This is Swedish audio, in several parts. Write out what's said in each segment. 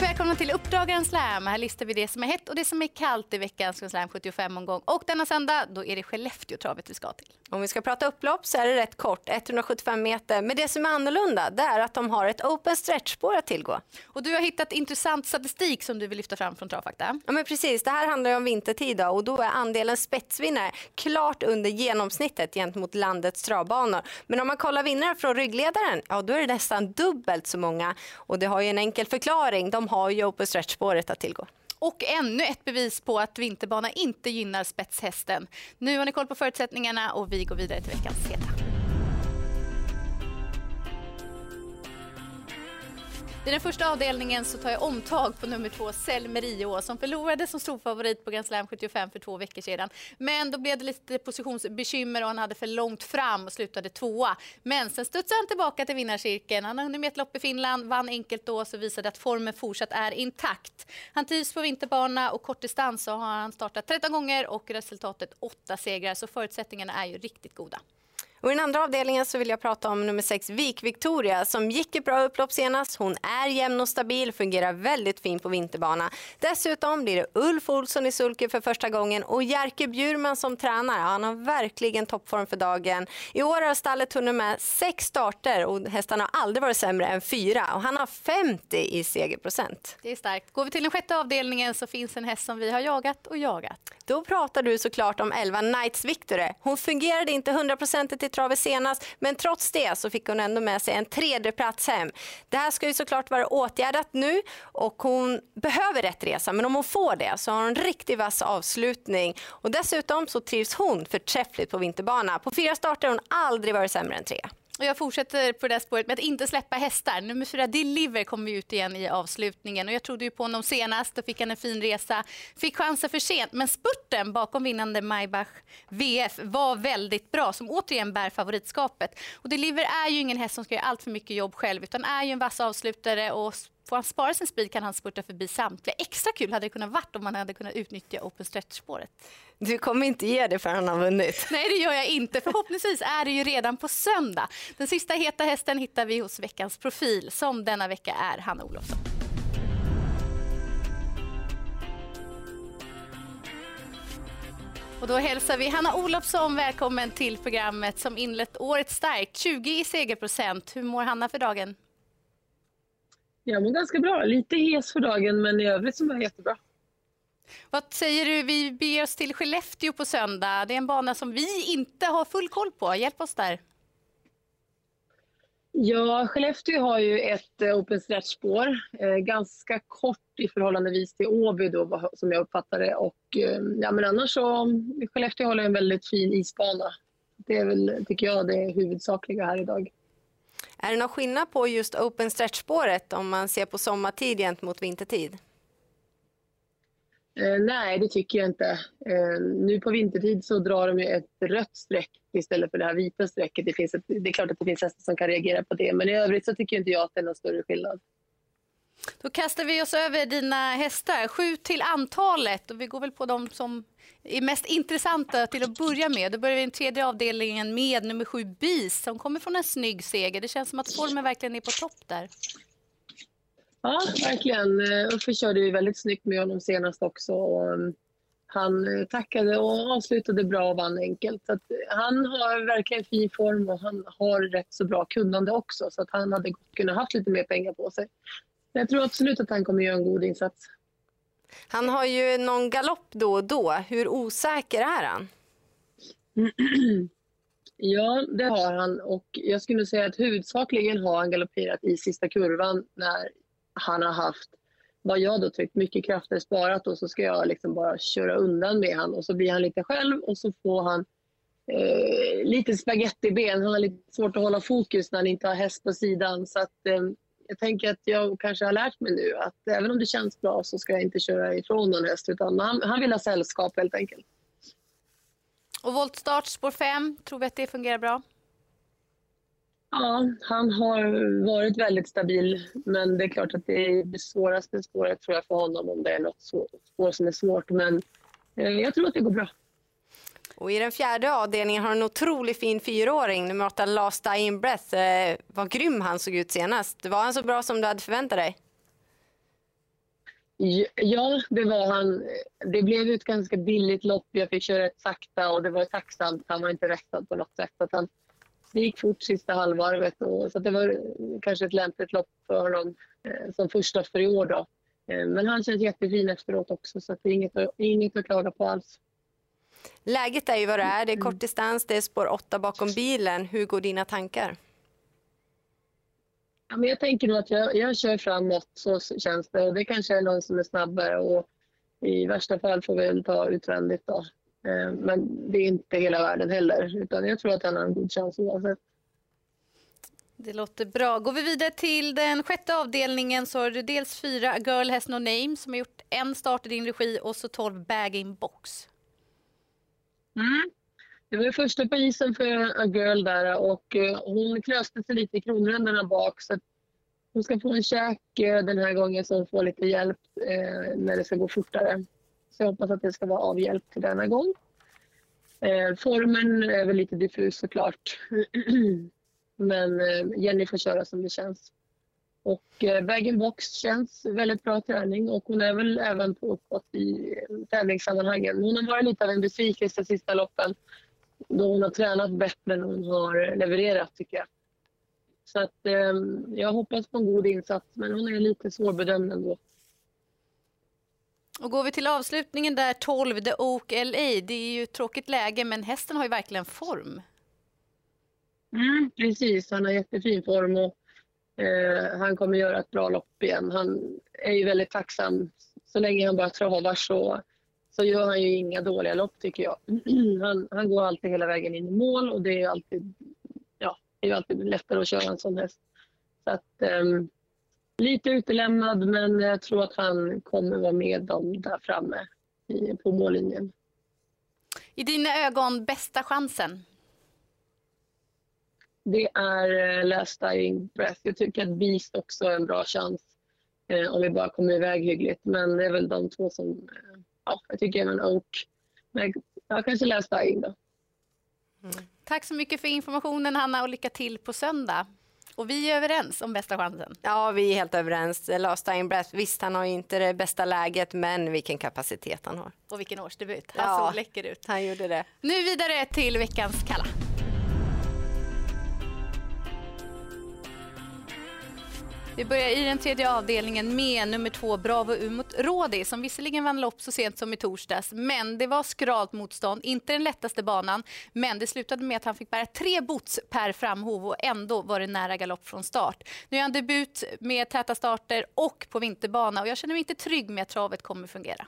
Hej välkomna till Uppdragaren Slam. Här listar vi det som är hett och det som är kallt i veckans Slam 75-omgång. Och denna söndag då är det Skellefteå-travet vi ska till. Om vi ska prata upplopp så är det rätt kort, 175 meter. Men det som är annorlunda det är att de har ett open stretch-spår att tillgå. Och du har hittat intressant statistik som du vill lyfta fram från Travfakta. Ja men precis, det här handlar om vintertid då, och då är andelen spetsvinnare klart under genomsnittet gentemot landets travbanor. Men om man kollar vinnare från ryggledaren, ja då är det nästan dubbelt så många. Och det har ju en enkel förklaring, de har ju open stretch-spåret att tillgå. Och ännu ett bevis på att vinterbana inte gynnar spetshästen. Nu har ni koll på förutsättningarna och vi går vidare till veckans heta. I den första avdelningen så tar jag omtag på nummer två, Selmerio, som förlorade som storfavorit på Grand Slam 75 för två veckor sedan. Men då blev det lite positionsbekymmer och han hade för långt fram och slutade tvåa. Men sen studsade han tillbaka till vinnarcirkeln. Han har hunnit med ett lopp i Finland, vann enkelt då så visade att formen fortsatt är intakt. Han trivs på vinterbana och kortdistans så har han startat 13 gånger och resultatet 8 segrar så förutsättningarna är ju riktigt goda. Och I den andra avdelningen så vill jag prata om nummer sex Vik Victoria som gick ett bra upplopp senast. Hon är jämn och stabil, fungerar väldigt fint på vinterbana. Dessutom blir det Ulf Olsson i sulke för första gången och Jerker Bjurman som tränare. Han har verkligen toppform för dagen. I år har stallet hunnit med sex starter och hästarna har aldrig varit sämre än fyra och han har 50 i segerprocent. Det är starkt. Går vi till den sjätte avdelningen så finns en häst som vi har jagat och jagat. Då pratar du såklart om 11 Knights Victory. Hon fungerade inte hundraprocentigt i travet senast, men trots det så fick hon ändå med sig en tredje plats hem. Det här ska ju såklart vara åtgärdat nu och hon behöver rätt resa, men om hon får det så har hon en riktigt vass avslutning. Och dessutom så trivs hon förträffligt på vinterbana. På fyra starter har hon aldrig varit sämre än tre. Och jag fortsätter på det spåret med att inte släppa hästar. Nummer fyra, Deliver, kom ut igen i avslutningen. Och jag trodde ju på honom senast. Då fick han en fin resa. Fick chansen för sent. Men spurten bakom vinnande Maybach VF var väldigt bra. Som återigen bär favoritskapet. Och Deliver är ju ingen häst som ska göra allt för mycket jobb själv. Utan är ju en vass avslutare och Får han spara sin speed kan han spurta förbi samtliga. Extra kul hade det kunnat varit om man hade kunnat utnyttja open stretch-spåret. Du kommer inte ge det för han har vunnit. Nej, det gör jag inte. Förhoppningsvis är det ju redan på söndag. Den sista heta hästen hittar vi hos veckans profil som denna vecka är Hanna Olofsson. Och då hälsar vi Hanna Olofsson välkommen till programmet som inlett året starkt. 20 i segerprocent. Hur mår Hanna för dagen? Jag mår ganska bra. Lite hes för dagen, men i övrigt så mår jag jättebra. Vad säger du? Vi beger oss till Skellefteå på söndag. Det är en bana som vi inte har full koll på. Hjälp oss där. Ja, Skellefteå har ju ett eh, open stretch-spår. Eh, ganska kort i förhållandevis till Åby då, som jag uppfattar det. Och, eh, ja, men annars så, Skellefteå håller en väldigt fin isbana. Det är väl, tycker jag, det huvudsakliga här idag. Är det någon skillnad på just open stretch-spåret om man ser på sommartid gentemot vintertid? Eh, nej, det tycker jag inte. Eh, nu på vintertid så drar de ett rött streck istället för det här vita strecket. Det, finns ett, det är klart att det finns hästar som kan reagera på det, men i övrigt så tycker inte jag att det är någon större skillnad. Då kastar vi oss över dina hästar. Sju till antalet och vi går väl på de som är mest intressanta till att börja med. Då börjar vi i den tredje avdelningen med nummer sju Bis som kommer från en snygg seger. Det känns som att formen verkligen är på topp där. Ja, verkligen. Eh, Uffe körde ju väldigt snyggt med honom senast också. Mm, han eh, tackade och avslutade bra och vann enkelt. Så eh, han har verkligen fin form och han har rätt så bra kunnande också. Så att han hade kunnat haft lite mer pengar på sig. Jag tror absolut att han kommer göra en god insats. Han har ju någon galopp då och då. Hur osäker är han? Ja, det har han. Och jag skulle säga att huvudsakligen har han galopperat i sista kurvan när han har haft vad jag då tyckt mycket krafter sparat och så ska jag liksom bara köra undan med han och så blir han lite själv och så får han eh, lite spagettiben. Han har lite svårt att hålla fokus när han inte har häst på sidan. Så att, eh, jag tänker att jag kanske har lärt mig nu att även om det känns bra så ska jag inte köra ifrån någon häst utan han, han vill ha sällskap helt enkelt. Och voltstart spår 5, tror vi att det fungerar bra? Ja, han har varit väldigt stabil men det är klart att det är det svåraste spåret tror jag för honom om det är något spår som är svårt men eh, jag tror att det går bra. Och I den fjärde avdelningen har en otroligt fin fyraåring, nummer åtta Last Dying Breath. Eh, vad grym han såg ut senast. Var han så bra som du hade förväntat dig? Ja, det var han. Det blev ett ganska billigt lopp. Jag fick köra rätt sakta och det var tacksamt. Han var inte rättad på något sätt. Att han, det gick fort sista halvvarvet. Och, så det var kanske ett lämpligt lopp för honom eh, som första för i år. Då. Eh, men han känns jättefin efteråt också så det är inget, inget att klaga på alls. Läget är ju vad det är. Det är mm. kort distans, det är spår 8 bakom bilen. Hur går dina tankar? Ja, men jag tänker nog att jag, jag kör framåt, så känns det. Och det kanske är någon som är snabbare och i värsta fall får vi väl ta utvändigt då. Eh, men det är inte hela världen heller, utan jag tror att han har en god chans oavsett. Det låter bra. Går vi vidare till den sjätte avdelningen så har du dels fyra Girl Has No Name som har gjort en start i din regi och så tolv Bag In Box. Mm. Det var första på isen för A Girl där och eh, hon klöste sig lite i kronränderna bak så hon ska få en käk eh, den här gången så hon får lite hjälp eh, när det ska gå fortare. Så jag hoppas att det ska vara avhjälpt till denna gång. Eh, formen är väl lite diffus såklart. Men Jenny får köra som det känns. Och bag box känns väldigt bra träning och hon är väl även på uppåt i tävlingssammanhangen. Hon har varit lite av en besvikelse sista loppen då hon har tränat bättre än hon har levererat tycker jag. Så att, eh, jag hoppas på en god insats men hon är lite svårbedömd ändå. Och går vi till avslutningen där 12, The Oak LA. Det är ju ett tråkigt läge men hästen har ju verkligen form. Mm, precis, han har jättefin form och eh, han kommer göra ett bra lopp igen. Han är ju väldigt tacksam. Så länge han bara travar så så gör han ju inga dåliga lopp tycker jag. Han, han går alltid hela vägen in i mål och det är alltid, ja, det är alltid lättare att köra en sån häst. Så att, eh, lite utelämnad men jag tror att han kommer vara med dem där framme i, på mållinjen. I dina ögon, bästa chansen? Det är uh, Last Dying Breath. Jag tycker att Beast också är en bra chans uh, om vi bara kommer iväg hyggligt. Men det är väl de två som uh, ja, jag tycker även Oak. Men jag kanske läste in då. Mm. Tack så mycket för informationen Hanna och lycka till på söndag. Och vi är överens om bästa chansen. Ja, vi är helt överens. Last in breath. Visst, han har inte det bästa läget, men vilken kapacitet han har. Och vilken årsdebut. Han ja, såg läcker ut. Han gjorde det. Nu vidare till veckans Kalla. Vi börjar i den tredje avdelningen med nummer två Bravo U mot Rådi som visserligen vann lopp så sent som i torsdags men det var skralt motstånd, inte den lättaste banan men det slutade med att han fick bära tre bots per framhov och ändå var det nära galopp från start. Nu är han debut med täta starter och på vinterbana och jag känner mig inte trygg med att travet kommer fungera.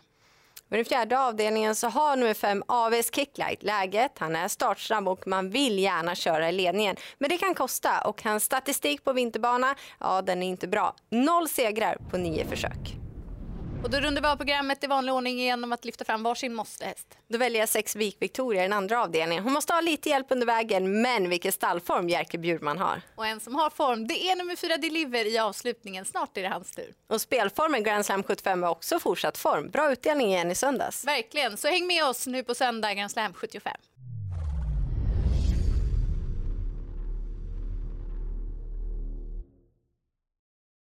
I den fjärde avdelningen så har nummer fem AVS Kicklight läget. Han är startsnabb och man vill gärna köra i ledningen. Men det kan kosta och hans statistik på vinterbana, ja den är inte bra. Noll segrar på nio försök. Och då rundar vi av programmet i vanlig ordning genom att lyfta fram varsin måstehäst. Då väljer jag sex Vik Victoria i den andra avdelningen. Hon måste ha lite hjälp under vägen, men vilken stallform Jerker Bjurman har. Och en som har form, det är nummer fyra Deliver i avslutningen. Snart är det hans tur. Och spelformen Grand Slam 75 är också fortsatt form. Bra utdelning igen i söndags. Verkligen, så häng med oss nu på söndag Grand Slam 75.